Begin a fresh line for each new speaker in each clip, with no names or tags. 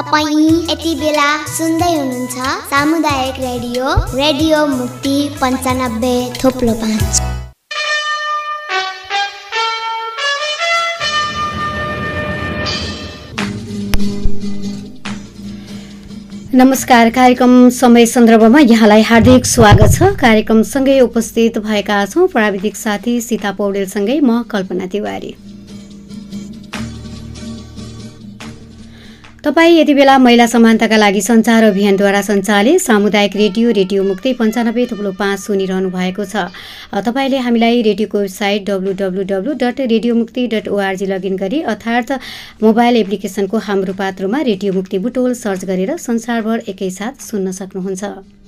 तपाईँ यति बेला सुन्दै हुनुहुन्छ सामुदायिक रेडियो रेडियो मुक्ति पन्चानब्बे थोप्लो पाँच।
नमस्कार कार्यक्रम समय सन्दर्भमा यहाँलाई हार्दिक स्वागत छ। कार्यक्रमसँगै उपस्थित भएका छौँ प्राविधिक साथी सीता पौडेलसँगै म कल्पना तिवारी। तपाईँ यति बेला महिला समानताका लागि सञ्चार अभियानद्वारा सञ्चालित सामुदायिक रेडियो रेडियो मुक्ति पन्चानब्बे थुप्रो पाँच सुनिरहनु भएको छ। तपाईँले हामीलाई रेडियोको website W W W dot radio Mukti dot ORG login गरी अर्थात् मोबाइल एप्लिकेसनको हाम्रो पात्रोमा रेडियो मुक्ति बुटोल सर्च गरेर संसारभर एकैसाथ सुन्न सक्नुहुन्छ।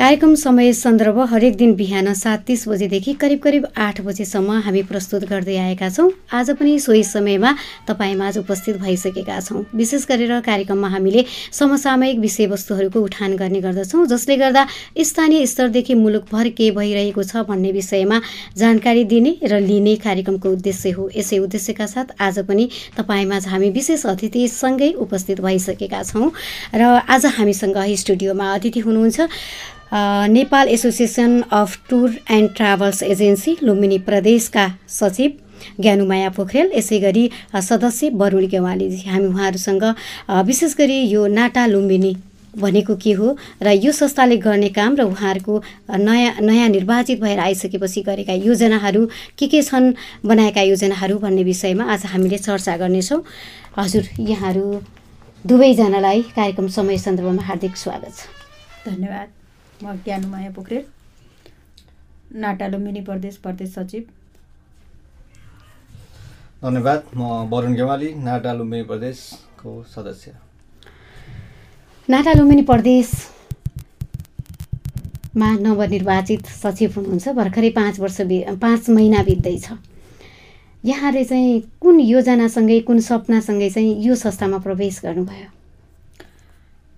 कार्यक्रम समय सन्दर्भ हरेक दिन बिहान सात तिस बजेदेखि करिब करिब आठ बजेसम्म हामी प्रस्तुत गर्दै आएका छौँ। आज पनि सोही समयमा तपाईँमाझ उपस्थित भइसकेका छौँ। विशेष गरेर कार्यक्रममा हामीले समसामयिक विषयवस्तुहरूको उठान गर्ने गर्दछौँ जसले गर्दा स्थानीय स्तरदेखि मुलुकभर के भइरहेको छ भन्ने विषयमा जानकारी दिने र लिने कार्यक्रमको उद्देश्य हो। यसै उद्देश्यका साथ आज पनि तपाईँमाझ हामी विशेष अतिथिसँगै उपस्थित भइसकेका छौँ। र आज हामीसँग स्टुडियोमा अतिथि हुनुहुन्छ Nepal association of tour and travels agency Lumbini प्रदेशका सचिव ज्ञानुमाया पोखरेल यसै गरी सदस्य वरुण गेवालीजी। हामी उहाँहरूसँग विशेष गरी यो नाटा लुम्बिनी भनेको के हो र यो संस्थाले गर्ने काम र उहाँहरूको नयाँ नयाँ निर्वाचित भएर आइसकेपछि गरेका योजनाहरू के के छन् बनाएका योजनाहरू भन्ने विषयमा आज हामीले चर्चा गर्नेछौँ। हजुर यहाँहरू दुवैजनालाई कार्यक्रम समय सन्दर्भमा हार्दिक स्वागत छ।
धन्यवाद। म ज्ञानुमाया पोखरेल। नाटा लुम्बिनी प्रदेश प्रदेश सचिव।
धन्यवाद म वरुण गेवाली नाटा लुम्बिनी प्रदेशको सदस्य।
नाटा लुम्बिनी प्रदेशमा नवनिर्वाचित सचिव हुनुहुन्छ भर्खरै पाँच वर्ष बि पाँच महिना बित्दैछ। यहाँले चाहिँ कुन योजनासँगै कुन सपनासँगै चाहिँ यो संस्थामा प्रवेश गर्नुभयो?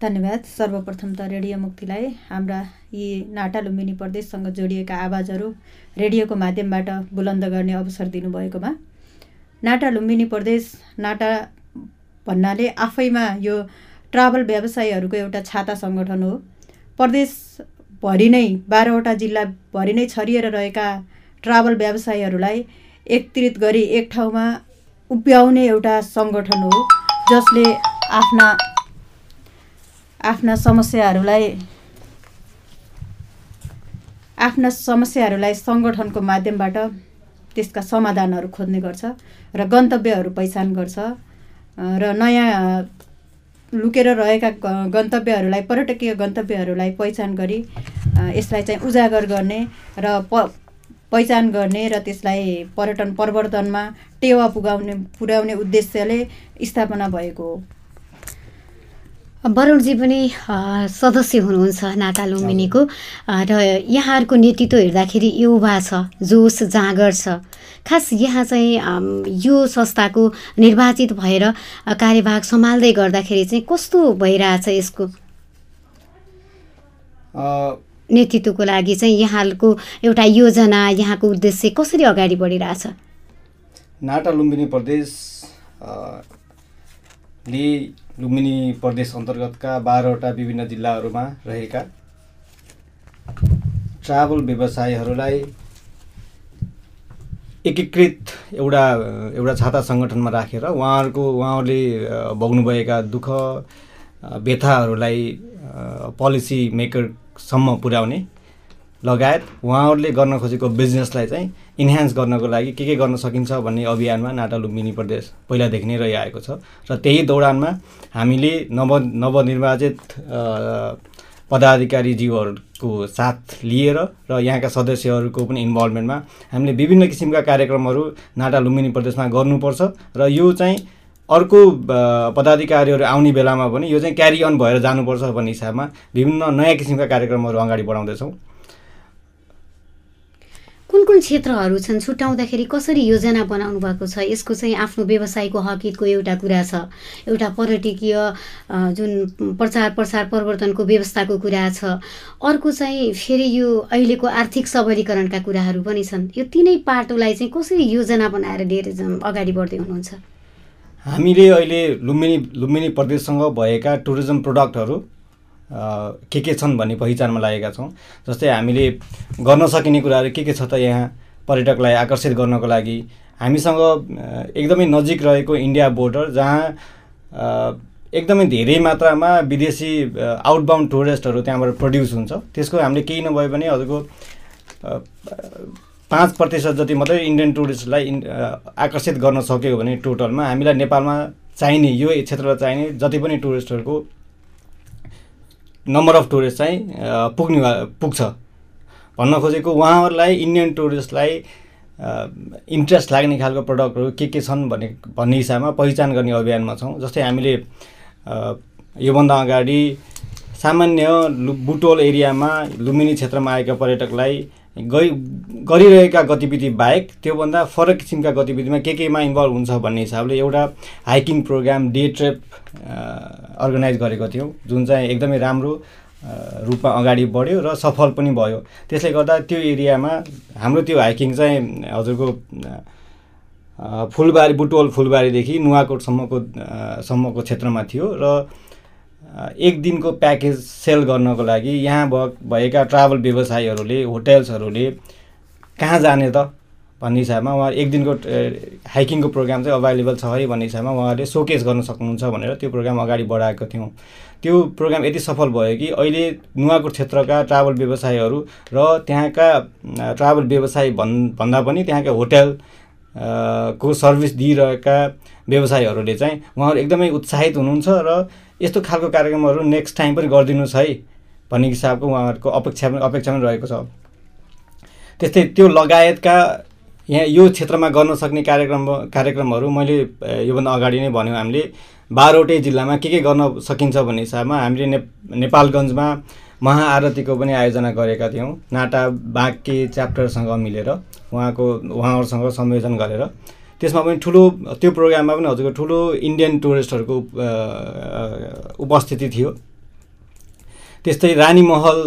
धन्यवाद। सर्वप्रथम त रेडियो मुक्तिलाई हाम्रा यी नाटा लुम्बिनी प्रदेशसँग जोडिएका आवाजहरू रेडियोको माध्यमबाट बुलन्द गर्ने अवसर दिनुभएकोमा। नाटा लुम्बिनी प्रदेश नाटा भन्नाले आफैमा यो ट्राभल व्यवसायीहरूको एउटा छाता सङ्गठन हो। प्रदेशभरि नै बाह्रवटा जिल्लाभरि नै छरिएर रहेका ट्राभल व्यवसायीहरूलाई एकत्रित गरी एक ठाउँमा उभ्याउने एउटा सङ्गठन हो जसले आफ्ना आफ्ना समस्याहरूलाई आफ्ना समस्याहरूलाई सङ्गठनको माध्यमबाट त्यसका समाधानहरू खोज्ने गर्छ र गन्तव्यहरू पहिचान गर्छ। र नयाँ लुकेर रहेका गन्तव्यहरूलाई पर्यटकीय गन्तव्यहरूलाई पहिचान गरी यसलाई चाहिँ उजागर गर्ने र प पहिचान गर्ने र त्यसलाई पर्यटन प्रवर्धनमा टेवा पुगाउने पुर्याउने उद्देश्यले स्थापना भएको हो।
वरुणजी पनि सदस्य हुनुहुन्छ नाटा लुम्बिनीको। र यहाँहरूको नेतृत्व हेर्दाखेरि युवा छ जोस जाँगर छ। खास यहाँ चाहिँ यो संस्थाको निर्वाचित भएर कार्यभाग सम्हाल्दै गर्दाखेरि चाहिँ कस्तो भइरहेछ यसको? नेतृत्वको लागि चाहिँ यहाँको एउटा योजना यहाँको उद्देश्य कसरी अगाडि बढिरहेछ?
नाटा लुम्बिनी प्रदेश ले लुम्बिनी प्रदेश अन्तर्गतका बाह्रवटा विभिन्न जिल्लाहरूमा रहेका ट्राभल व्यवसायीहरूलाई एकीकृत एउटा एउटा छाता सङ्गठनमा राखेर उहाँहरूको उहाँहरूले भोग्नुभएका दुःख व्यथाहरूलाई पोलिसी मेकरसम्म पुर्याउने लगायत उहाँहरूले गर्न खोजेको बिजनेसलाई चाहिँ इन्हान्स गर्नको लागि के के गर्न सकिन्छ भन्ने अभियानमा नाटा लुम्बिनी प्रदेश पहिलादेखि नै रहिआएको छ। र त्यही दौडानमा हामीले नव नवनिर्वाचित पदाधिकारीज्यूहरूको साथ लिएर र यहाँका सदस्यहरूको पनि इन्भल्भमेन्टमा हामीले विभिन्न किसिमका कार्यक्रमहरू नाटा लुम्बिनी प्रदेशमा गर्नुपर्छ र यो चाहिँ अर्को पदाधिकारीहरू आउने बेलामा पनि यो चाहिँ क्यारी अन भएर जानुपर्छ भन्ने हिसाबमा विभिन्न नयाँ किसिमका कार्यक्रमहरू अगाडि बढाउँदैछौँ।
कुन कुन क्षेत्रहरू छन् छुट्याउँदाखेरि कसरी योजना बनाउनु भएको छ? यसको चाहिँ आफ्नो व्यवसायको हकितको एउटा कुरा छ। एउटा पर्यटकीय जुन प्रचार प्रसार परिवर्तनको व्यवस्थाको कुरा छ। अर्को चाहिँ फेरि यो अहिलेको आर्थिक सबलीकरणका कुराहरू पनि छन्। यो तिनै पाटोलाई चाहिँ कसरी योजना बनाएर लिएर अगाडि बढ्दै हुनुहुन्छ?
हामीले अहिले लुम्बिनी लुम्बिनी प्रदेशसँग भएका टुरिज्म प्रोडक्टहरू के के छन् भन्ने पहिचानमा लागेका छौँ। जस्तै हामीले गर्न सकिने कुराहरू के के छ त यहाँ पर्यटकलाई आकर्षित गर्नको लागि। हामीसँग एकदमै नजिक रहेको इन्डिया बोर्डर जहाँ एकदमै धेरै मात्रामा विदेशी आउटबाउन्ड टुरिस्टहरू त्यहाँबाट प्रड्युस हुन्छ। त्यसको हामीले केही नभए पनि हजुरको पाँच प्रतिशत जति मात्रै इन्डियन टुरिस्टलाई आकर्षित गर्न सक्यो भने टोटलमा हामीलाई नेपालमा चाहिने यो क्षेत्रमा चाहिने जति पनि टुरिस्टहरूको नम्बर अफ टुरिस्ट चाहिँ पुग्ने पुग्छ। भन्न खोजेको उहाँहरूलाई इन्डियन टुरिस्टलाई इन्ट्रेस्ट लाग्ने खालको प्रडक्टहरू के के छन् भन्ने भन्ने हिसाबमा पहिचान गर्ने अभियानमा छौँ। जस्तै हामीले योभन्दा अगाडि सामान्य बुटोल एरियामा लुम्बिनी क्षेत्रमा आएका पर्यटकलाई गइ गरिरहेका गतिविधि बाहेक त्योभन्दा फरक किसिमका गतिविधिमा के केमा इन्भल्भ हुन्छ भन्ने हिसाबले एउटा hiking programme day trip organise गरेको थियौँ जुन चाहिँ एकदमै राम्रो रूपमा अगाडि बढ्यो र सफल पनि भयो। त्यसले गर्दा त्यो एरियामा हाम्रो त्यो हाइकिङ चाहिँ हजुरको फुलबारी बुटोल फुलबारीदेखि नुवाकोटसम्मको सम्मको क्षेत्रमा थियो र एक दिनको प्याकेज सेल गर्नको लागि यहाँ भ भएका ट्राभल व्यवसायीहरूले होटेल्सहरूले कहाँ जाने त भन्ने हिसाबमा उहाँ एक दिनको हाइकिङको प्रोग्राम चाहिँ अभाइलेबल छ है भन्ने हिसाबमा उहाँहरूले सोकेस गर्न सक्नुहुन्छ भनेर त्यो प्रोग्राम अगाडि बढाएको थियौँ। त्यो प्रोग्राम यति सफल भयो कि अहिले नुवाकोट क्षेत्रका ट्राभल व्यवसायीहरू र त्यहाँका ट्राभल व्यवसायी भन् भन्दा पनि त्यहाँका होटेल को सर्भिस दिइरहेका व्यवसायीहरूले चाहिँ उहाँहरू एकदमै उत्साहित हुनुहुन्छ र यस्तो खालको कार्यक्रमहरू नेक्स्ट टाइम पनि गरिदिनुहोस् है भन्ने हिसाबको उहाँहरूको अपेक्षा पनि अपेक्षा पनि रहेको छ। त्यस्तै त्यो लगायतका यहाँ यो क्षेत्रमा गर्न सक्ने कार्यक्रम कार्यक्रमहरू मैले योभन्दा अगाडि नै भन्यौँ हामीले। बाह्रवटै जिल्लामा के के गर्न सकिन्छ भन्ने हिसाबमा हामीले ने नेपालगञ्जमा महाआरतीको पनि आयोजना गरेका थियौँ। नाटा बाँके च्याप्टरसँग मिलेर उहाँको उहाँहरूसँग संयोजन गरेर। त्यसमा पनि ठुलो त्यो प्रोग्राममा पनि हजुरको ठुलो इन्डियन टुरिस्टहरूको उपस्थिति थियो। त्यस्तै रानी महल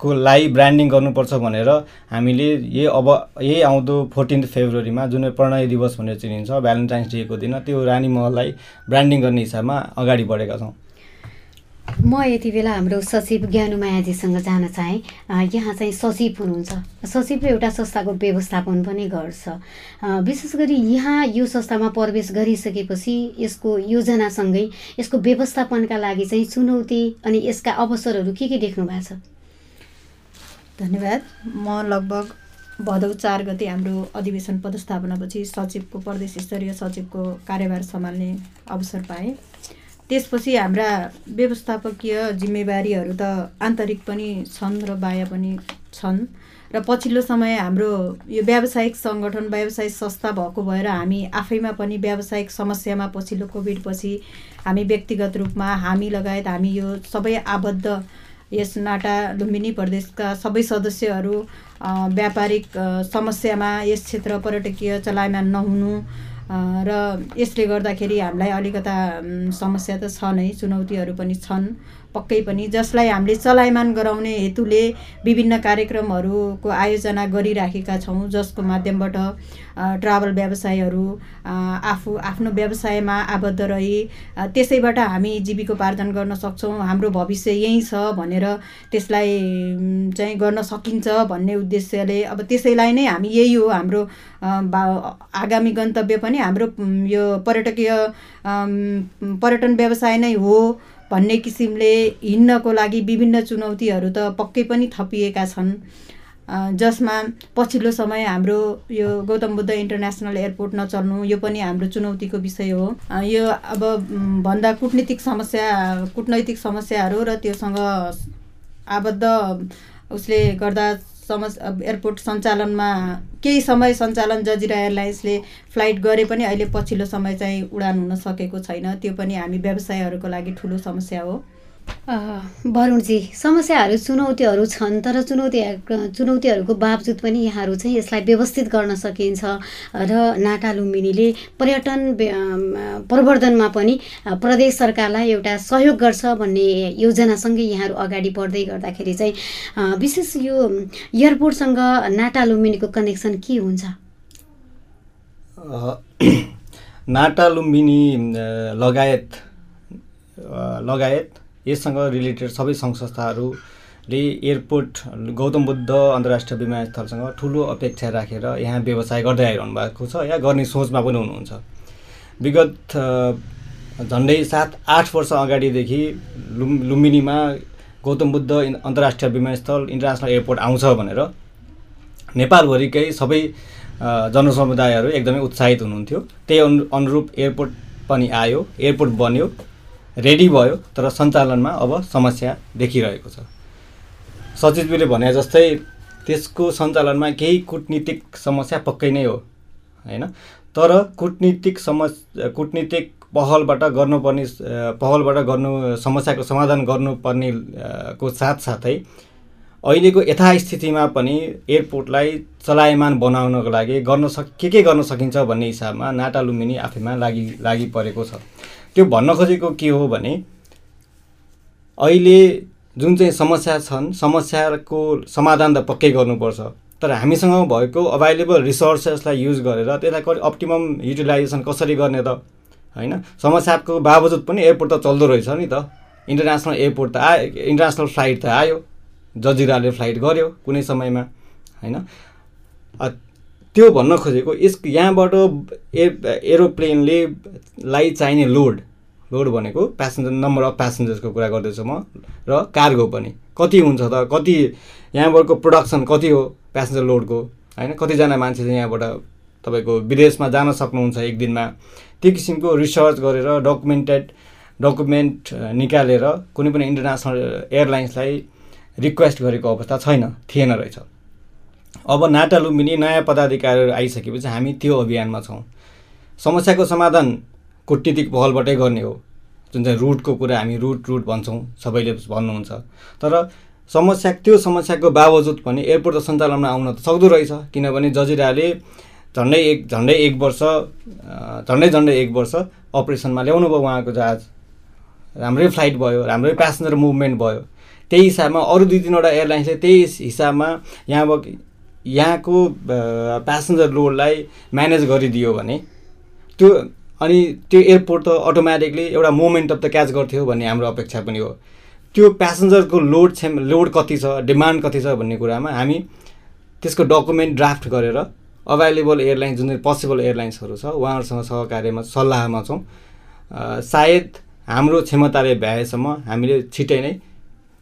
को लागि ब्रान्डिङ गर्नुपर्छ भनेर हामीले यही अब यही आउँदो फोर्टिन्थ फेब्रुअरीमा जुन प्रणय दिवस भनेर चिनिन्छ भ्यालेन्टाइन्स डेको दिन त्यो रानी महललाई ब्रान्डिङ गर्ने हिसाबमा अगाडि बढेका छौँ।
म यति बेला हाम्रो सचिव ज्ञानुमायाजीसँग जान चाहेँ। यहाँ चाहिँ सचिव हुनुहुन्छ। सचिवले एउटा संस्थाको व्यवस्थापन पनि गर्छ। विशेष गरी यहाँ यो संस्थामा प्रवेश गरिसकेपछि यसको योजनासँगै यसको व्यवस्थापनका लागि चाहिँ चुनौती अनि यसका अवसरहरू के के देख्नु भएको छ?
धन्यवाद। म लगभग भदौ चार गते हाम्रो अधिवेशन पदस्थापनापछि सचिवको प्रदेश स्तरीय सचिवको कार्यभार सम्हाल्ने अवसर पाएँ। त्यसपछि हाम्रा व्यवस्थापकीय जिम्मेवारीहरू त आन्तरिक पनि छन् र बाह्य पनि छन्। र पछिल्लो समय हाम्रो यो व्यावसायिक सङ्गठन व्यावसायिक संस्था भएको भएर हामी आफैमा पनि व्यावसायिक समस्यामा पछिल्लो कोभिडपछि हामी व्यक्तिगत रूपमा हामी लगायत हामी यो सबै आबद्ध यस नाटा लुम्बिनी प्रदेशका सबै सदस्यहरू व्यापारिक समस्यामा यस क्षेत्र पर्यटकीय चलायमान नहुनु र यसले गर्दाखेरि हामीलाई अलिकता समस्या त छ नै चुनौतीहरू पनि छन् पक्कै पनि। जसलाई हामीले चलायमान गराउने हेतुले विभिन्न कार्यक्रमहरूको आयोजना गरिराखेका छौँ जसको माध्यमबाट ट्राभल व्यवसायहरू आफू आफ्नो व्यवसायमा आबद्ध रही त्यसैबाट हामी जीविकोपार्जन गर्न सक्छौँ हाम्रो भविष्य यहीँ छ भनेर त्यसलाई चाहिँ गर्न सकिन्छ भन्ने उद्देश्यले। अब त्यसैलाई नै हामी यही हो हाम्रो आगामी गन्तव्य पनि। हाम्रो उम्, यो पर्यटकीय पर्यटन व्यवसाय नै हो भन्ने किसिमले हिँड्नको लागि विभिन्न चुनौतीहरू त पक्कै पनि थपिएका छन्। जसमा पछिल्लो समय हाम्रो यो गौतम बुद्ध इन्टरनेसनल एयरपोर्ट नचल्नु यो पनि हाम्रो चुनौतीको विषय हो। यो अब भन्दा कुटनीतिक समस्या कुटनैतिक समस्याहरू र त्योसँग आबद्ध उसले गर्दा समस एयरपोर्ट सञ्चालनमा केही समय सञ्चालन जजिरा एयरलाइन्सले फ्लाइट गरे पनि अहिले पछिल्लो समय चाहिँ उडान हुन सकेको छैन। त्यो पनि हामी व्यवसायहरूको लागि ठुलो समस्या हो।
वरुणजी समस्याहरू चुनौतीहरू छन् तर चुनौती चुनौतीहरूको बावजुद पनि यहाँहरू चाहिँ यसलाई व्यवस्थित गर्न सकिन्छ र नाटा लुम्बिनीले पर्यटन प्रवर्धनमा पनि प्रदेश सरकारलाई एउटा सहयोग गर्छ भन्ने योजनासँगै यहाँहरू अगाडि बढ्दै गर्दाखेरि चाहिँ विशेष यो एयरपोर्टसँग नाटा लुम्बिनीको कनेक्सन के हुन्छ?
नाटा लुम्बिनी लगायत लगायत यससँग रिलेटेड सबै सङ्घ संस्थाहरूले एयरपोर्ट गौतम बुद्ध अन्तर्राष्ट्रिय विमानस्थलसँग ठुलो अपेक्षा राखेर यहाँ व्यवसाय गर्दै आइरहनु भएको छ या गर्ने सोचमा पनि हुनुहुन्छ। विगत झन्डै सात आठ वर्ष अगाडिदेखि लुम लुम्बिनीमा गौतम बुद्ध अन्तर्राष्ट्रिय विमानस्थल इन्टरनेसनल एयरपोर्ट आउँछ भनेर नेपालभरिकै सबै जनसमुदायहरू एकदमै उत्साहित हुनुहुन्थ्यो। त्यही अनु अनुरूप एयरपोर्ट पनि आयो एयरपोर्ट बन्यो। रेडी भयो तर सञ्चालनमा अब समस्या देखिरहेको छ। सचिवले भने जस्तै त्यसको सञ्चालनमा केही कुटनीतिक समस्या पक्कै नै हो होइन? तर कुटनीतिक समस् कुटनीतिक पहलबाट गर्नुपर्ने पहलबाट गर्नु समस्याको समाधान गर्नुपर्ने को साथसाथै अहिलेको यथास्थितिमा पनि एयरपोर्टलाई चलायमान बनाउनको लागि गर्न सक के के गर्न सकिन्छ भन्ने हिसाबमा नाटा लुम्बिनी आफैमा लागि लागि परेको छ। त्यो भन्न खोजेको के हो भने अहिले जुन चाहिँ समस्या छन् समस्याको समाधान त पक्कै गर्नुपर्छ। तर हामीसँग भएको अभाइलेबल रिसोर्सेसलाई युज गरेर त्यसलाई कति अप्टिमम युटिलाइजेसन कसरी गर्ने त? होइन? समस्याको बावजुद पनि एयरपोर्ट त चल्दो रहेछ नि त। इन्टरनेसनल एयरपोर्ट त आयो इन्टरनेसनल फ्लाइट त आयो। जजिराले फ्लाइट गर्यो कुनै समयमा होइन? त्यो भन्न खोजेको यस यहाँबाट ए एरोप्लेनले लाई चाहिने लोड लोड भनेको प्यासेन्जर नम्बर अफ प्यासेन्जर्सको कुरा गर्दैछु म र कार्गो पनि। कति हुन्छ त? कति यहाँबाटको प्रोडक्सन कति हो प्यासेन्जर लोडको होइन कतिजना मान्छे चाहिँ यहाँबाट तपाईँको विदेशमा जान सक्नुहुन्छ एक दिनमा। त्यो किसिमको रिसर्च गरेर डकुमेन्टेड डकुमेन्ट निकालेर कुनै पनि इन्टरनेसनल एयरलाइन्सलाई रिक्वेस्ट गरेको अवस्था छैन थिएन रहेछ। अब नाटा लुम्बिनी नयाँ पदाधिकारीहरू आइसकेपछि हामी त्यो अभियानमा छौँ। समस्याको समाधान कुटनीतिक पहलबाटै गर्ने हो। जुन चाहिँ रुटको कुरा हामी रुट रुट भन्छौँ सबैले भन्नुहुन्छ। तर समस्या त्यो समस्याको बावजुद पनि एयरपोर्ट त सञ्चालनमा आउन त सक्दो रहेछ। किनभने जजिराले झन्डै एक झन्डै एक वर्ष झन्डै झन्डै एक वर्ष अपरेसनमा ल्याउनु भयो उहाँको जहाज। राम्रै फ्लाइट भयो राम्रै प्यासेन्जर मुभमेन्ट भयो। त्यही हिसाबमा अरू दुई तिनवटा एयरलाइन्सले त्यही हिसाबमा यहाँ यहाँको प्यासेन्जर लोडलाई म्यानेज गरिदियो भने त्यो अनि त्यो एयरपोर्ट त अटोमेटिकली एउटा मोमेन्टम त क्याच गर्थ्यो भन्ने हाम्रो अपेक्षा पनि हो। त्यो प्यासेन्जरको लोड छ लोड कति छ डिमान्ड कति छ भन्ने कुरामा हामी त्यसको डकुमेन्ट ड्राफ्ट गरेर अभाइलेबल एयरलाइन्स जुन चाहिँ पोसिबल एयरलाइन्सहरू छ उहाँहरूसँग सहकार्यमा सल्लाहमा छौँ। सायद हाम्रो क्षमताले भ्याएसम्म हामीले छिट्टै नै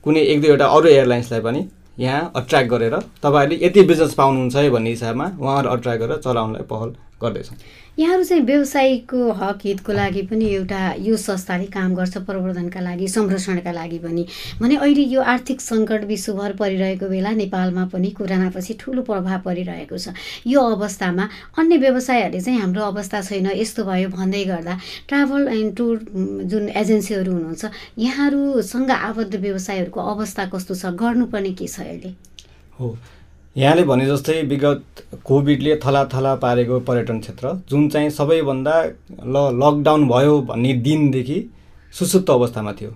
कुनै एक दुईवटा अरू एयरलाइन्सलाई पनि यहाँ अट्र्याक्ट गरेर तपाईँहरूले यति बिजनेस पाउनुहुन्छ है भन्ने हिसाबमा उहाँहरू अट्र्याक्ट गरेर चलाउनलाई पहल गर्दैछौँ।
यहाँहरू चाहिँ व्यवसायिकको हक हितको लागि पनि एउटा यो संस्थाले काम गर्छ प्रवर्धनका लागि संरक्षणका लागि पनि। भने अहिले यो आर्थिक सङ्कट विश्वभर परिरहेको बेला नेपालमा पनि कोरोनापछि ठुलो प्रभाव परिरहेको छ। यो अवस्थामा अन्य व्यवसायहरूले चाहिँ हाम्रो अवस्था छैन यस्तो भयो भन्दै गर्दा ट्राभल एन्ड टुर जुन एजेन्सीहरू हुनुहुन्छ यहाँहरूसँग आबद्ध व्यवसायहरूको अवस्था कस्तो छ गर्नुपर्ने के छ अहिले?
हो यहाँले भने जस्तै विगत कोभिडले थलाथला पारेको पर्यटन क्षेत्र जुन चाहिँ सबैभन्दा ल लकडाउन भयो भन्ने दिनदेखि सुसुप्त अवस्थामा थियो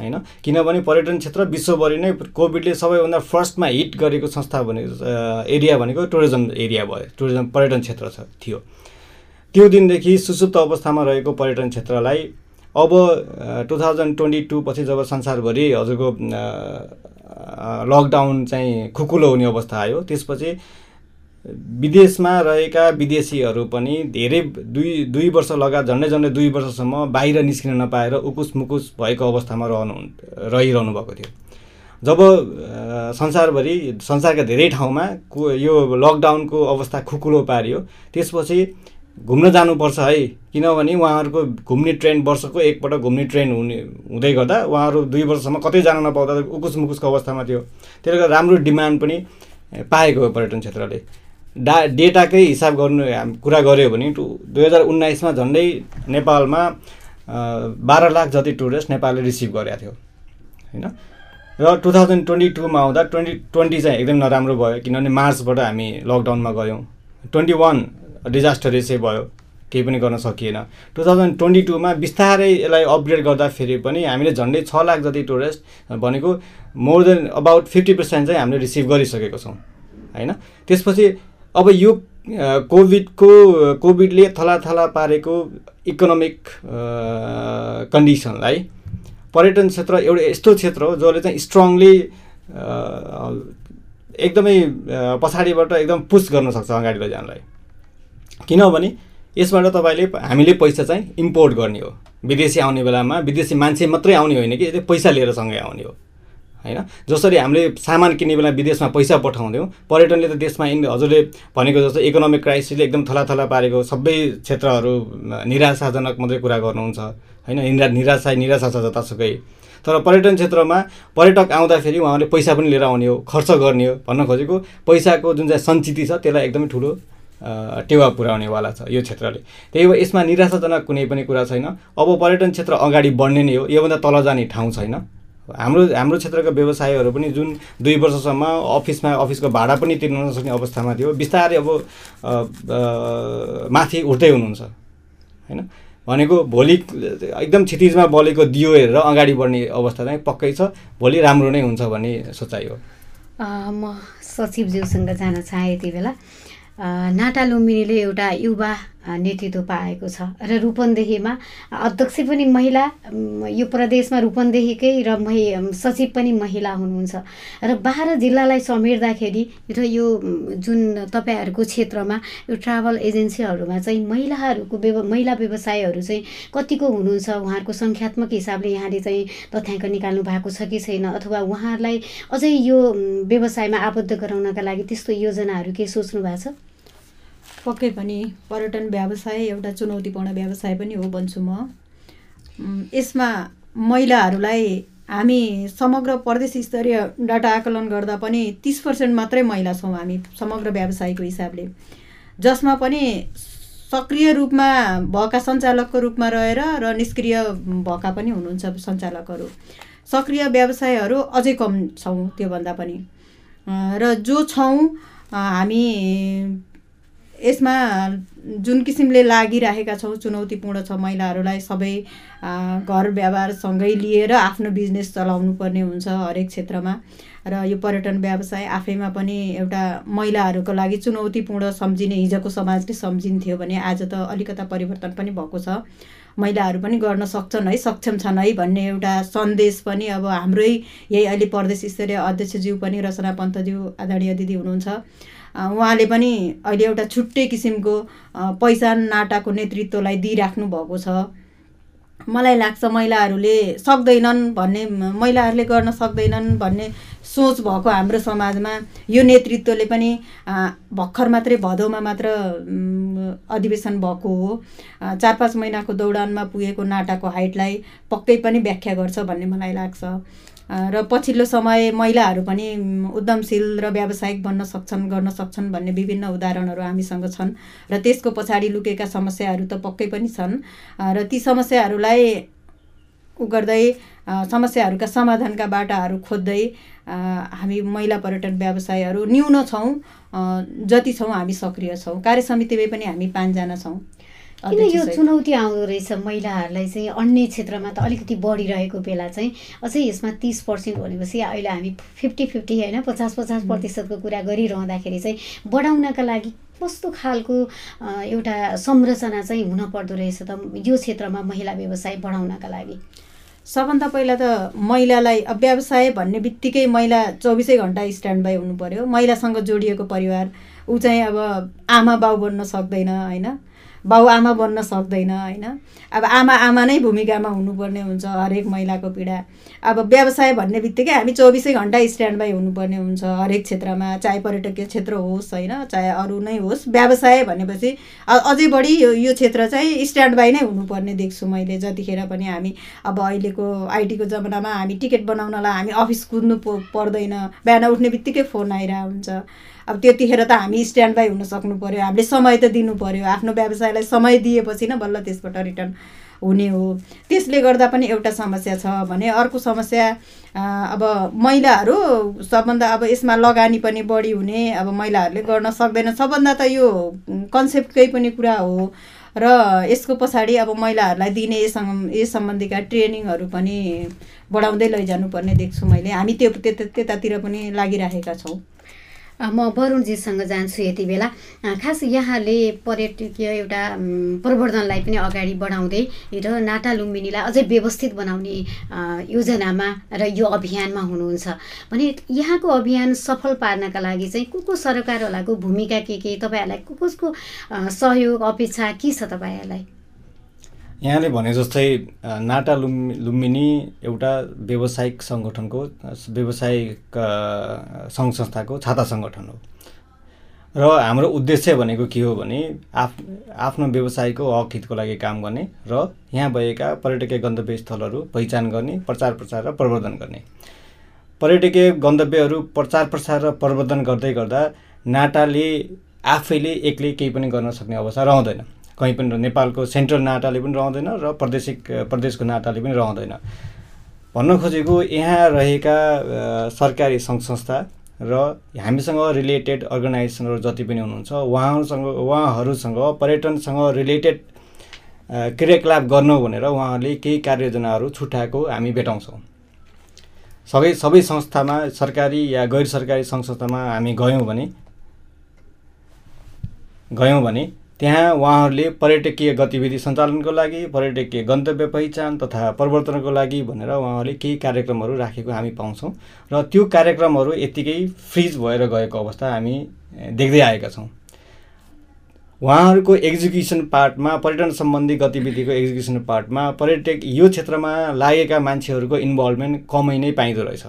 होइन? किनभने पर्यटन क्षेत्र विश्वभरि नै कोभिडले सबैभन्दा फर्स्टमा हिट गरेको संस्था भनेको एरिया भनेको टुरिज्म एरिया भयो टुरिज्म पर्यटन क्षेत्र छ थियो। त्यो दिनदेखि सुसुप्त अवस्थामा रहेको पर्यटन क्षेत्रलाई अब टु थाउजन्ड ट्वेन्टी टू पछि जब संसारभरि हजुरको लकडाउन चाहिँ खुकुलो हुने अवस्था आयो त्यसपछि विदेशमा रहेका विदेशीहरू पनि धेरै दुई दुई वर्ष लगायत झन्डै झन्डै दुई वर्षसम्म बाहिर निस्किन नपाएर उकुस मुकुस भएको अवस्थामा रहनु रहिरहनु भएको थियो। जब संसारभरि संसारका धेरै ठाउँमा यो लकडाउनको अवस्था खुकुलो पारियो त्यसपछि घुम्न जानुपर्छ है। किनभने उहाँहरूको घुम्ने ट्रेन वर्षको एकपल्ट घुम्ने ट्रेन हुने हुँदै गर्दा उहाँहरू दुई वर्षसम्म कतै जान नपाउँदा उकुस मुकुसको अवस्थामा थियो। त्यसले गर्दा राम्रो डिमान्ड पनि पाएको हो पर्यटन क्षेत्रले। डा डेटाकै हिसाब गर्नु कुरा गऱ्यो भने टु दुई हजार उन्नाइसमा झन्डै नेपालमा बाह्र लाख जति टुरिस्ट नेपालले रिसिभ गरेको थियो। होइन? र टु थाउजन्ड ट्वेन्टी टूमा आउँदा ट्वेन्टी ट्वेन्टी चाहिँ एकदम नराम्रो भयो। किनभने मार्चबाट हामी लकडाउनमा गयौँ। ट्वेन्टी वान डिजास्टर यसै भयो केही पनि गर्न सकिएन। टु थाउजन्ड ट्वेन्टी टूमा बिस्तारै यसलाई अपग्रेड गर्दाखेरि पनि हामीले झन्डै छ लाख जति टुरिस्ट भनेको more than about fifty percent चाहिँ हामीले रिसिभ गरिसकेको छौँ होइन? त्यसपछि अब यो कोभिडको कोभिडले थलाथला पारेको इकोनोमिक कन्डिसनलाई पर्यटन क्षेत्र एउटा यस्तो क्षेत्र हो जसले चाहिँ स्ट्रङली एकदमै पछाडिबाट एकदम पुस गर्न सक्छ अगाडि लैजानलाई किनभने यसबाट तपाईँले हामीले पैसा चाहिँ इम्पोर्ट गर्ने हो। विदेशी आउने बेलामा विदेशी मान्छे मात्रै आउने होइन कि यसले पैसा लिएर सँगै आउने हो। होइन? जसरी हामीले सामान किन्ने बेला विदेशमा पैसा पठाउँथ्यौँ पर्यटनले त देशमा हजुरले भनेको जस्तो इकोनोमिक क्राइसिसले एकदम थलाथला पारेको सबै क्षेत्रहरू निराशाजनक मात्रै कुरा गर्नुहुन्छ। होइन? निरा निराशा निराशा छ जतासुकै। तर पर्यटन क्षेत्रमा पर्यटक आउँदाखेरि उहाँले पैसा पनि लिएर आउने हो खर्च गर्ने हो। भन्न खोजेको पैसाको जुन चाहिँ सञ्चिति छ त्यसलाई एकदमै ठुलो टेवा पुर्याउनेवाला छ यो क्षेत्रले। त्यही भएर यसमा निराशाजनक कुनै पनि कुरा छैन। अब पर्यटन क्षेत्र अगाडि बढ्ने नै हो योभन्दा तल जाने ठाउँ छैन। हाम्रो हाम्रो क्षेत्रका व्यवसायहरू पनि जुन दुई वर्षसम्म अफिसमा अफिसको भाडा पनि तिर्न नसक्ने अवस्थामा थियो बिस्तारै अब माथि उठ्दै हुनुहुन्छ। होइन? भनेको भोलि एकदम क्षितिजमा बलेको दियो हेरेर अगाडि बढ्ने अवस्था चाहिँ पक्कै छ। भोलि राम्रो नै हुन्छ भन्ने सोचाइ हो।
म सचिवज्यूसँग जान चाहे यति बेला। नाटा लुम्बिनीले एउटा युवा नेतृत्व पाएको छ र रूपन्देहीमा अध्यक्ष पनि महिला यो प्रदेशमा रूपन्देहीकै र महि सचिव पनि महिला हुनुहुन्छ र बाह्र जिल्लालाई समेट्दाखेरि र यो जुन तपाईँहरूको क्षेत्रमा यो ट्राभल एजेन्सीहरूमा चाहिँ महिलाहरूको व्यव महिला व्यवसायहरू चाहिँ कतिको हुनुहुन्छ उहाँहरूको सङ्ख्यात्मक हिसाबले यहाँले चाहिँ तथ्याङ्क निकाल्नु भएको छ कि छैन अथवा उहाँहरूलाई अझै यो व्यवसायमा आबद्ध गराउनका लागि त्यस्तो योजनाहरू के सोच्नु भएको छ?
पक्कै पनि पर्यटन व्यवसाय एउटा चुनौतीपूर्ण व्यवसाय पनि हो भन्छु म। यसमा महिलाहरूलाई हामी समग्र प्रदेश स्तरीय डाटा आकलन गर्दा पनि तिस पर्सेन्ट मात्रै महिला छौँ हामी समग्र व्यवसायको हिसाबले। जसमा पनि सक्रिय रूपमा भएका सञ्चालकको रूपमा रहेर र निष्क्रिय भएका पनि हुनुहुन्छ सञ्चालकहरू। सक्रिय व्यवसायहरू अझै कम छौँ त्योभन्दा पनि। र जो छौँ हामी यसमा जुन किसिमले लागिरहेका छौँ चुनौतीपूर्ण छ महिलाहरूलाई सबै घर व्यवहारसँगै लिएर आफ्नो बिजनेस चलाउनु पर्ने हुन्छ हरेक क्षेत्रमा। र यो पर्यटन व्यवसाय आफैमा पनि एउटा महिलाहरूको लागि चुनौतीपूर्ण सम्झिने हिजोको समाजले सम्झिन्थ्यो भने आज त अलिकता परिवर्तन पनि भएको छ। महिलाहरू पनि गर्न सक्छन् है सक्षम छन् है भन्ने एउटा सन्देश पनि अब हाम्रै यही अहिले प्रदेश स्तरीय अध्यक्षज्यू पनि रचना पन्तज्यू आदरणीय दिदी हुनुहुन्छ। उहाँले पनि अहिले एउटा छुट्टै किसिमको पहिचान नाटाको नेतृत्वलाई दिइराख्नु भएको छ। मलाई लाग्छ महिलाहरूले सक्दैनन् भन्ने महिलाहरूले गर्न सक्दैनन् भन्ने सोच भएको हाम्रो समाजमा। यो नेतृत्वले पनि भर्खर मात्रै भदौमा मात्र अधिवेशन भएको हो। चार पाँच महिनाको दौडानमा पुगेको नाटाको हाइटलाई पक्कै पनि व्याख्या गर्छ भन्ने मलाई लाग्छ। र पछिल्लो समय महिलाहरू पनि उद्यमशील र व्यावसायिक बन्न सक्छन् गर्न सक्छन् भन्ने विभिन्न उदाहरणहरू हामीसँग छन्। र त्यसको पछाडि लुकेका समस्याहरू त पक्कै पनि छन्। र ती समस्याहरूलाई उ गर्दै समस्याहरूका समाधानका बाटाहरू खोज्दै हामी महिला पर्यटन व्यवसायहरू न्यून छौँ जति छौँ हामी सक्रिय छौँ। कार्य समितिमै पनि हामी पाँचजना छौँ।
किन यो। चुनौती आउँदो रहेछ महिलाहरूलाई चाहिँ अन्य क्षेत्रमा त अलिकति बढिरहेको बेला चाहिँ अझै यसमा तिस पर्सेन्ट भनेपछि अहिले हामी फिफ्टी फिफ्टी होइन पचास पचास प्रतिशतको कुरा गरिरहँदाखेरि चाहिँ बढाउनका लागि कस्तो खालको एउटा संरचना चाहिँ हुनपर्दो रहेछ त यो क्षेत्रमा महिला व्यवसाय बढाउनका लागि?
सबभन्दा पहिला त महिलालाई अब व्यवसाय भन्ने बित्तिकै महिला चौबिसै घन्टा स्ट्यान्ड बाई हुनु पर्यो। महिलासँग जोडिएको परिवार ऊ चाहिँ अब आमा बाउ बन्न सक्दैन होइन? बाउ आमा बन्न सक्दैन होइन? अब आमा आमा नै भूमिकामा हुनुपर्ने हुन्छ हरेक महिलाको पीडा। अब व्यवसाय भन्ने बित्तिकै हामी चौबिसै घन्टा स्ट्यान्ड बाई हुनुपर्ने हुन्छ हरेक क्षेत्रमा चाहे पर्यटकीय क्षेत्र होस् होइन? चाहे अरू नै होस् व्यवसाय भनेपछि अझै बढी यो यो क्षेत्र चाहिँ स्ट्यान्ड बाई नै हुनुपर्ने देख्छु मैले जतिखेर पनि हामी। अब अहिलेको आइटीको जमानामा हामी टिकट बनाउनलाई हामी अफिस कुद्नु पर्दैन। बिहान उठ्ने बित्तिकै फोन आइरहेको हुन्छ अब त्यतिखेर त हामी स्ट्यान्ड बाई हुन सक्नु पऱ्यो हामीले समय त दिनु पऱ्यो आफ्नो व्यवसायलाई समय दिएपछि न बल्ल त्यसबाट रिटर्न हुने हो। त्यसले गर्दा पनि एउटा समस्या छ भने अर्को समस्या अब महिलाहरू सबभन्दा अब यसमा लगानी पनि बढी हुने अब महिलाहरूले गर्न सक्दैन। सबभन्दा त यो कन्सेप्टकै पनि कुरा हो र यसको पछाडि अब महिलाहरूलाई दिने यससँग यस सम्बन्धीका ट्रेनिङहरू पनि बढाउँदै लैजानुपर्ने देख्छु मैले। हामी त्यो त्यता त्यतातिर पनि लागिरहेका छौँ।
म वरुणजीसँग जान्छु यति बेला। खास यहाँले पर्यटकीय एउटा प्रवर्धनलाई पनि अगाडि बढाउँदै र नाटा लुम्बिनीलाई अझै व्यवस्थित बनाउने योजनामा र यो अभियानमा हुनुहुन्छ। भने यहाँको अभियान सफल पार्नका लागि चाहिँ को को सरकारवालाको भूमिका के के? तपाईँहरूलाई को कसको सहयोग अपेक्षा के छ तपाईँहरूलाई?
यहाँले भने जस्तै नाटा लुम्बि लुम्बिनी एउटा व्यावसायिक सङ्गठनको व्यावसायिक सङ्घ संस्थाको छाता सङ्गठन हो। र हाम्रो उद्देश्य भनेको के हो भने आफ आफ्नो व्यवसायको हक हितको लागि काम गर्ने र यहाँ भएका पर्यटकीय गन्तव्य स्थलहरू पहिचान गर्ने प्रचार प्रसार र प्रवर्धन गर्ने। पर्यटकीय गन्तव्यहरू प्रचार प्रसार र प्रवर्धन गर्दै गर्दा नाटाले आफैले एक्लै केही पनि गर्न सक्ने अवस्था रहँदैन। कहीँ पनि नेपालको सेन्ट्रल नाटाले पनि रहँदैन र प्रदेशिक प्रदेशको नाटाले पनि रहँदैन। भन्न खोजेको यहाँ रहेका सरकारी सङ्घ संस्था र हामीसँग रिलेटेड अर्गनाइजेसनहरू जति पनि हुनुहुन्छ उहाँहरूसँग उहाँहरूसँग पर्यटनसँग रिलेटेड क्रियाकलाप गर्नु भनेर उहाँहरूले केही कार्ययोजनाहरू छुट्याएको हामी भेटाउँछौँ। सबै सबै संस्थामा सरकारी या गैर सरकारी सङ्घ संस्थामा हामी गयौँ भने गयौँ भने त्यहाँ उहाँहरूले पर्यटकीय गतिविधि सञ्चालनको लागि पर्यटकीय गन्तव्य पहिचान तथा परिवर्तनको लागि भनेर उहाँहरूले केही कार्यक्रमहरू राखेको हामी पाउँछौँ। र त्यो कार्यक्रमहरू यत्तिकै फ्रिज भएर गएको अवस्था हामी देख्दै आएका छौँ। उहाँहरूको एक्जिक्युसन पार्टमा पर्यटन सम्बन्धी गतिविधिको एक्जिक्युसन पार्टमा पर्यटक यो क्षेत्रमा लागेका मान्छेहरूको इन्भल्भमेन्ट कमै नै पाइँदो रहेछ।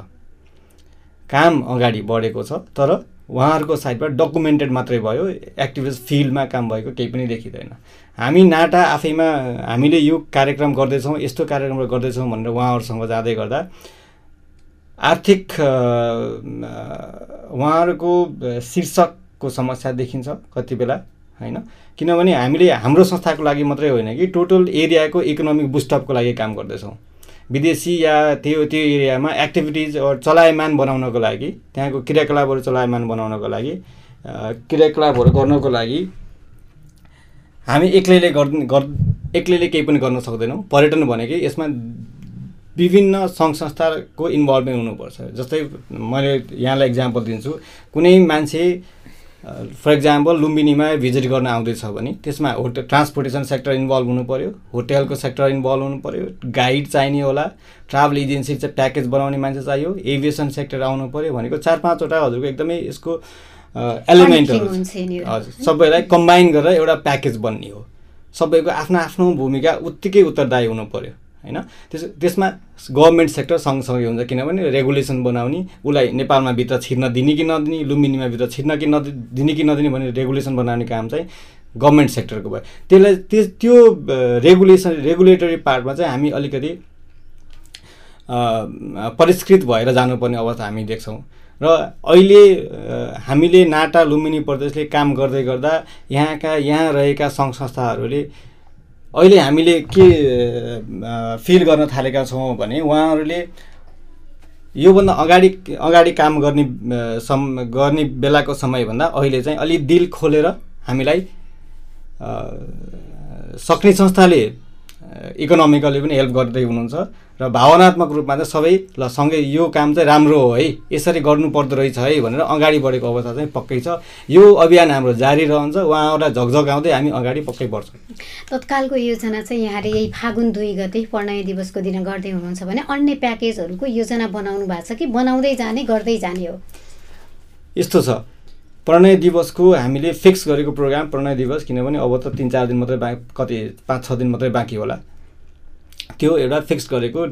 काम अगाडि बढेको छ तर उहाँहरूको साइडबाट डकुमेन्टेड मात्रै भयो एक्टिभिस्ट फिल्डमा काम भएको केही पनि देखिँदैन। हामी नाटा आफैमा हामीले यो कार्यक्रम गर्दैछौँ यस्तो कार्यक्रमहरू गर्दैछौँ भनेर उहाँहरूसँग जाँदै गर्दा आर्थिक उहाँहरूको शीर्षकको समस्या देखिन्छ कति बेला होइन? किनभने हामीले हाम्रो संस्थाको लागि मात्रै होइन कि टोटल एरियाको इकोनोमिक बुस्टअपको लागि काम गर्दैछौँ। विदेशी या त्यो त्यो एरियामा एक्टिभिटिज चलायमान बनाउनको लागि त्यहाँको क्रियाकलापहरू चलायमान बनाउनको लागि क्रियाकलापहरू गर्नको लागि हामी एक्लैले गर् एक्लैले केही पनि गर्न सक्दैनौँ। पर्यटन भनेकै यसमा विभिन्न सङ्घ संस्थाको इन्भल्भमेन्ट हुनुपर्छ। जस्तै मैले यहाँलाई इक्जाम्पल दिन्छु। कुनै मान्छे फर इक्जाम्पल लुम्बिनीमा भिजिट गर्न आउँदैछ भने त्यसमा होटल ट्रान्सपोर्टेसन सेक्टर इन्भल्भ हुनु पऱ्यो होटेलको सेक्टर इन्भल्भ हुनु पऱ्यो गाइड चाहिने होला ट्राभल एजेन्सी चाहिँ प्याकेज बनाउने मान्छे चाहियो एभिएसन सेक्टर आउनु पऱ्यो भनेको चार पाँचवटा हजुरको एकदमै यसको एलिमेन्टहरू हजुर सबैलाई कम्बाइन गरेर एउटा प्याकेज बन्ने हो। सबैको आफ्नो आफ्नो भूमिका उत्तिकै उत्तरदायी हुनु पऱ्यो होइन? त्यस त्यसमा गभर्मेन्ट सेक्टर सँगसँगै हुन्छ किनभने रेगुलेसन बनाउने उसलाई नेपालमा भित्र छिर्न दिने कि नदिने लुम्बिनीमा भित्र छिर्न कि नदि दिने कि नदिने भने रेगुलेसन बनाउने काम चाहिँ गभर्मेन्ट सेक्टरको भयो। त्यसलाई त्यो त्यो रेगुलेसन रेगुलेटरी पार्टमा चाहिँ हामी अलिकति परिष्कृत भएर जानुपर्ने अवस्था हामी देख्छौँ। र अहिले हामीले नाटा लुम्बिनी प्रदेशले काम गर्दै गर्दा यहाँका यहाँ रहेका सङ्घ संस्थाहरूले अहिले हामीले के फिल गर्न थालेका छौँ भने उहाँहरूले योभन्दा अगाडि अगाडि काम गर्ने सम गर्ने बेलाको समयभन्दा अहिले चाहिँ अलि दिल खोलेर हामीलाई सक्ने संस्थाले इकोनोमिकली पनि हेल्प गर्दै हुनुहुन्छ। र भावनात्मक रूपमा चाहिँ सबै ल सँगै यो काम चाहिँ राम्रो हो है। यसरी गर्नु पर्दो रहेछ है भनेर अगाडि बढेको अवस्था चाहिँ पक्कै छ। यो अभियान हाम्रो जारी रहन्छ उहाँहरूलाई झकझगाउँदै हामी अगाडि पक्कै बढ्छौँ।
तत्कालको योजना चाहिँ यहाँले यही फागुन दुई गते प्रणय दिवसको दिन गर्दै हुनुहुन्छ भने अन्य प्याकेजहरूको योजना बनाउनु भएको छ कि? बनाउँदै जाने गर्दै जाने हो।
यस्तो छ। प्रणय दिवसको हामीले फिक्स गरेको प्रोग्राम प्रणय दिवस किनभने अब त तिन चार दिन मात्रै बा कति पाँच छ दिन मात्रै बाँकी होला। त्यो एउटा फिक्स गरेको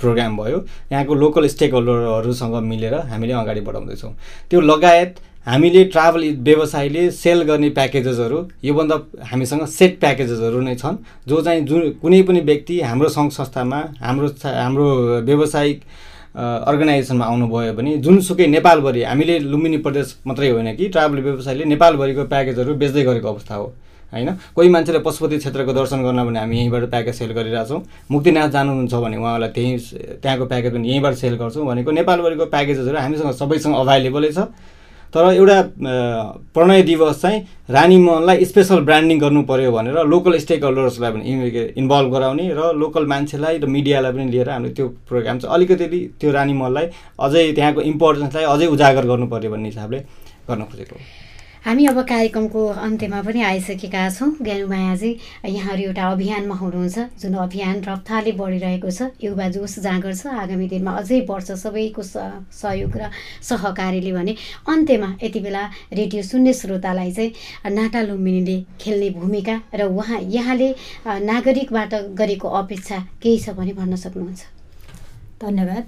प्रोग्राम भयो। यहाँको लोकल स्टेक होल्डरहरूसँग मिलेर हामीले अगाडि बढाउँदैछौँ। त्यो लगायत हामीले ट्राभल व्यवसायले सेल गर्ने प्याकेजेसहरू योभन्दा हामीसँग सेट प्याकेजेसहरू नै छन् जो चाहिँ जुन कुनै पनि व्यक्ति हाम्रो सङ्घ संस्थामा हाम्रो हाम्रो व्यावसायिक अर्गनाइजेसनमा आउनुभयो भने जुनसुकै नेपालभरि हामीले लुम्बिनी प्रदेश मात्रै होइन कि ट्राभल व्यवसायले नेपालभरिको प्याकेजहरू बेच्दै गरेको अवस्था हो। होइन? कोही मान्छेले पशुपति क्षेत्रको दर्शन गर्न भने हामी यहीँबाट प्याकेज सेल गरिरहेछौँ मुक्तिनाथ जानुहुन्छ भने उहाँलाई त्यहीँ त्यहाँको प्याकेज पनि यहीँबाट सेल गर्छौँ भनेको नेपालभरिको प्याकेजेसहरू हामीसँग सबैसँग अभाइलेबलै छ। तर एउटा प्रणय दिवस चाहिँ रानी मोहनलाई स्पेसल ब्रान्डिङ गर्नु पऱ्यो भनेर लोकल स्टेक होल्डर्सलाई पनि इन्भल्भ गराउने र लोकल मान्छेलाई र मिडियालाई पनि लिएर हामीले त्यो प्रोग्राम चाहिँ अलिकति त्यो रानी मोहनलाई अझै त्यहाँको इम्पोर्टेन्सलाई अझै उजागर गर्नु पऱ्यो भन्ने हिसाबले गर्न खोजेको
हामी अब कार्यक्रमको अन्त्यमा पनि आइसकेका छौँ। ज्ञानुमायाजी यहाँहरू एउटा अभियानमा हुनुहुन्छ जुन अभियान रफ्तारले बढिरहेको छ। युवा जोस जाँगर छ। आगामी दिनमा अझै बढ्छ सबैको सहयोग र सहकारीले भने। अन्त्यमा यति बेला रेडियो सुन्ने श्रोतालाई चाहिँ नाटा लुम्बिनीले खेल्ने भूमिका र उहाँ यहाँले नागरिकबाट गरेको अपेक्षा केही छ भने भन्न सक्नुहुन्छ।
धन्यवाद।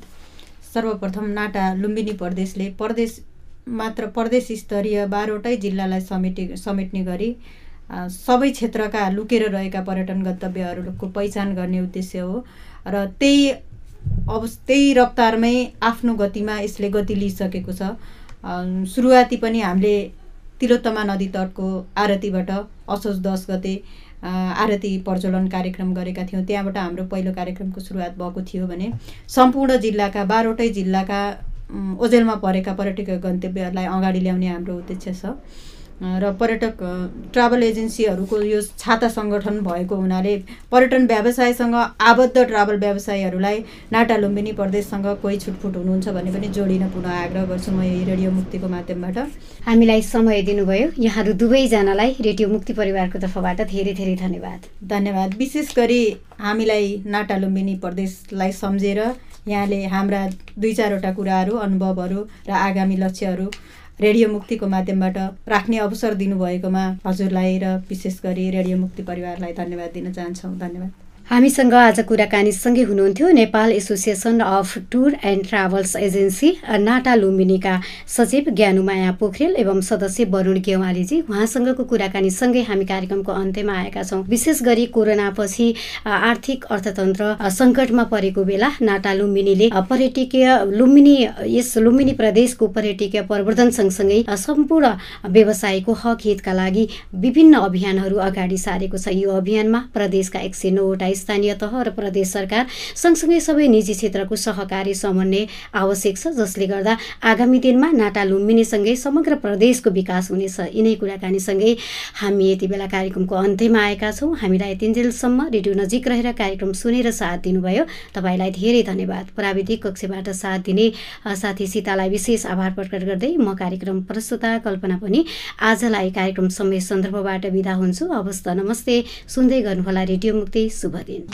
सर्वप्रथम नाटा लुम्बिनी प्रदेशले प्रदेश मात्र प्रदेश स्तरीय बाह्रवटै जिल्लालाई समेटि समेट्ने गरी सबै क्षेत्रका लुकेर रहेका पर्यटन गन्तव्यहरूको पहिचान गर्ने उद्देश्य हो र त्यही अब त्यही रफ्तारमै आफ्नो गतिमा यसले गति लिइसकेको छ। सुरुवाती पनि हामीले तिलोत्तमा नदी तटको आरतीबाट असोज दस गते आरती प्रज्वलन कार्यक्रम गरेका थियौँ। त्यहाँबाट हाम्रो पहिलो कार्यक्रमको सुरुवात भएको थियो भने सम्पूर्ण जिल्लाका बाह्रवटै जिल्लाका ओजेलमा परेका पर्यटकीय गन्तव्यहरूलाई अगाडि ल्याउने हाम्रो उद्देश्य छ। र पर्यटक ट्राभल एजेन्सीहरूको यो छाता सङ्गठन भएको हुनाले पर्यटन व्यवसायसँग आबद्ध ट्राभल व्यवसायीहरूलाई नाटा लुम्बिनी प्रदेशसँग कोही छुटफुट हुनुहुन्छ भने पनि जोडिन पुनः आग्रह गर्छु म यही रेडियो मुक्तिको माध्यमबाट।
हामीलाई समय दिनुभयो। यहाँहरू दुवैजनालाई रेडियो मुक्ति परिवारको तर्फबाट धेरै धेरै धन्यवाद।
धन्यवाद। विशेष गरी हामीलाई नाटा लुम्बिनी प्रदेशलाई सम्झेर यहाँले हाम्रा दुई चारवटा कुराहरू अनुभवहरू र आगामी लक्ष्यहरू रेडियो मुक्तिको माध्यमबाट राख्ने अवसर दिनुभएकोमा हजुरलाई र विशेष गरी रेडियो मुक्ति परिवारलाई धन्यवाद दिन चाहन्छौँ। धन्यवाद।
हामीसँग आज कुराकानीसँगै हुनुहुन्थ्यो Nepal association of tour and travels agency NATA लुम्बिनीका सचिव ज्ञानुमाया पोखरेल एवं सदस्य वरुण गेवालीजी। उहाँसँगको कुराकानीसँगै हामी कार्यक्रमको अन्त्यमा आएका छौँ। विशेष गरी कोरोनापछि आर्थिक अर्थतन्त्र सङ्कटमा परेको बेला नाटा लुम्बिनीले पर्यटकीय लुम्बिनी यस लुम्बिनी प्रदेशको पर्यटकीय प्रवर्धन सँगसँगै सम्पूर्ण व्यवसायको हक हितका लागि विभिन्न अभियानहरू अगाडि सारेको छ। यो अभियानमा प्रदेशका एक सय नौवटा स्थानीय तह र प्रदेश सरकार सँगसँगै सबै निजी क्षेत्रको सहकारी समन्वय आवश्यक छ जसले गर्दा आगामी दिनमा नाटा लुम्बिनीसँगै समग्र प्रदेशको विकास हुनेछ। यिनै कुराकानीसँगै हामी यति बेला कार्यक्रमको अन्त्यमा आएका छौँ। हामीलाई तिनजेलसम्म रेडियो नजिक रहेर कार्यक्रम सुनेर साथ दिनुभयो। तपाईँलाई धेरै धन्यवाद। प्राविधिक कक्षबाट साथ दिने साथी सीतालाई विशेष आभार प्रकट गर्दै म कार्यक्रम प्रस्तुता कल्पना पनि आजलाई कार्यक्रम समय सन्दर्भबाट विदा हुन्छु। अवस्था नमस्ते। सुन्दै गर्नुहोला रेडियो मुक्ति। शुभ 对